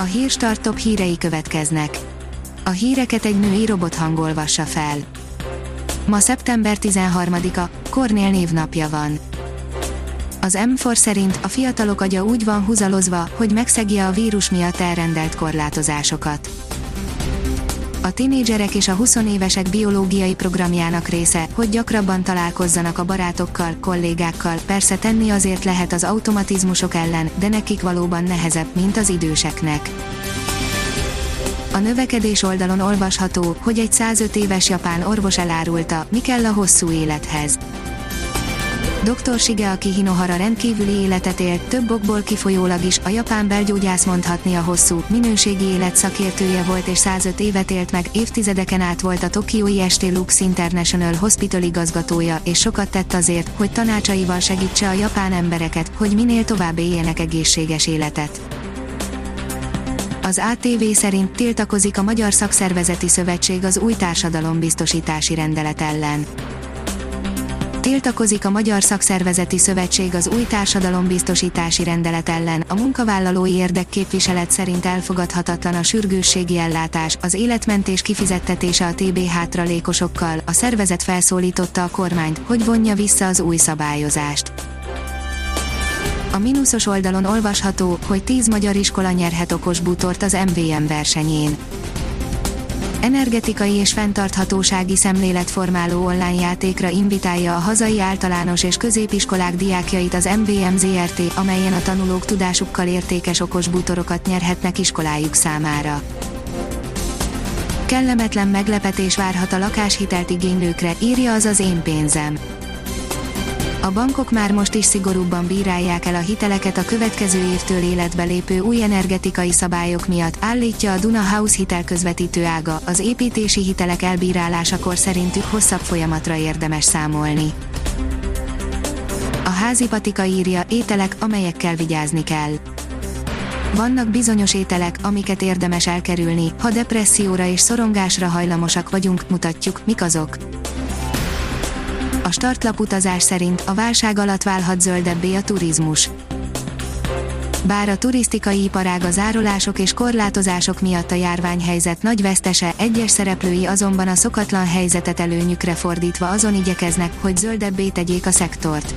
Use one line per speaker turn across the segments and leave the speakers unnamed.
A hírstart top hírei következnek. A híreket egy női robot hangolvassa fel. Ma szeptember 13-a, Kornél névnapja van. Az M4 szerint a fiatalok agya úgy van húzalozva, hogy megszegje a vírus miatt elrendelt korlátozásokat. A tinédzserek és a 20 évesek biológiai programjának része, hogy gyakrabban találkozzanak a barátokkal, kollégákkal, persze tenni azért lehet az automatizmusok ellen, de nekik valóban nehezebb, mint az időseknek. A növekedés oldalon olvasható, hogy egy 105 éves japán orvos elárulta, mi kell a hosszú élethez Dr. Shigeaki Hinohara rendkívüli életet élt, több okból kifolyólag is, a japán belgyógyász mondhatni a hosszú, minőségi élet szakértője volt és 105 évet élt meg, évtizedeken át volt a Tokiói Estée Lux International Hospital igazgatója, és sokat tett azért, hogy tanácsaival segítse a japán embereket, hogy minél tovább éljenek egészséges életet. Az ATV szerint tiltakozik a Magyar Szakszervezeti Szövetség az új társadalombiztosítási rendelet ellen Tiltakozik a Magyar Szakszervezeti Szövetség az új társadalombiztosítási rendelet ellen, a munkavállalói érdekképviselet szerint elfogadhatatlan a sürgősségi ellátás, az életmentés kifizettetése a TB hátralékosokkal, a szervezet felszólította a kormányt, hogy vonja vissza az új szabályozást. A mínuszos oldalon olvasható, hogy 10 magyar iskola nyerhet okos bútort az MVM versenyén energetikai és fenntarthatósági szemléletformáló online játékra invitálja a hazai általános és középiskolák diákjait az MVM ZRT, amelyen a tanulók tudásukkal értékes okos bútorokat nyerhetnek iskolájuk számára. Kellemetlen meglepetés várhat a lakáshitelt igénylőkre, írja az az én pénzem. A bankok már most is szigorúbban bírálják el a hiteleket a következő évtől életbe lépő új energetikai szabályok miatt, állítja a Duna House hitelközvetítő ága, az építési hitelek elbírálásakor szerintük hosszabb folyamatra érdemes számolni. A házi patika írja, ételek, amelyekkel vigyázni kell. Vannak bizonyos ételek, amiket érdemes elkerülni, ha depresszióra és szorongásra hajlamosak vagyunk, mutatjuk, mik azok. A startlap utazás szerint a válság alatt válhat zöldebbé a turizmus. Bár a turisztikai iparág a zárolások és korlátozások miatt a járványhelyzet nagy vesztese, egyes szereplői azonban a szokatlan helyzetet előnyükre fordítva azon igyekeznek, hogy zöldebbé tegyék a szektort.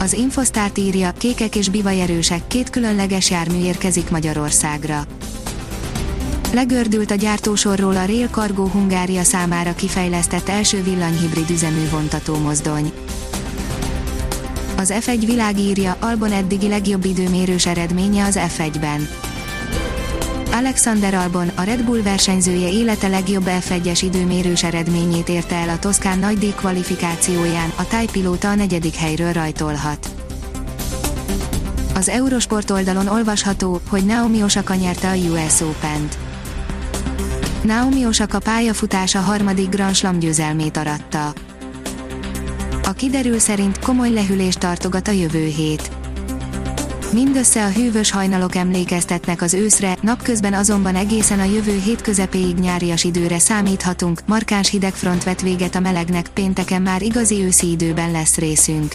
Az Infosztárt írja, kékek és bivajerősek, két különleges jármű érkezik Magyarországra. Legördült a gyártósorról a Rail Cargo Hungária számára kifejlesztett első villanyhibrid üzemű vontató mozdony. Az F1 világírja Albon eddigi legjobb időmérős eredménye az F1-ben. Alexander Albon, a Red Bull versenyzője élete legjobb F1-es időmérős eredményét érte el a Toszkán nagy D kvalifikációján, a tájpilóta a negyedik helyről rajtolhat. Az Eurosport oldalon olvasható, hogy Naomi Osaka nyerte a US Open-t. Naomi Osaka pályafutása harmadik Grand Slam győzelmét aratta. A kiderül szerint komoly lehűlést tartogat a jövő hét. Mindössze a hűvös hajnalok emlékeztetnek az őszre, napközben azonban egészen a jövő hét közepéig nyárias időre számíthatunk, markáns hidegfront vet véget a melegnek, pénteken már igazi őszi időben lesz részünk.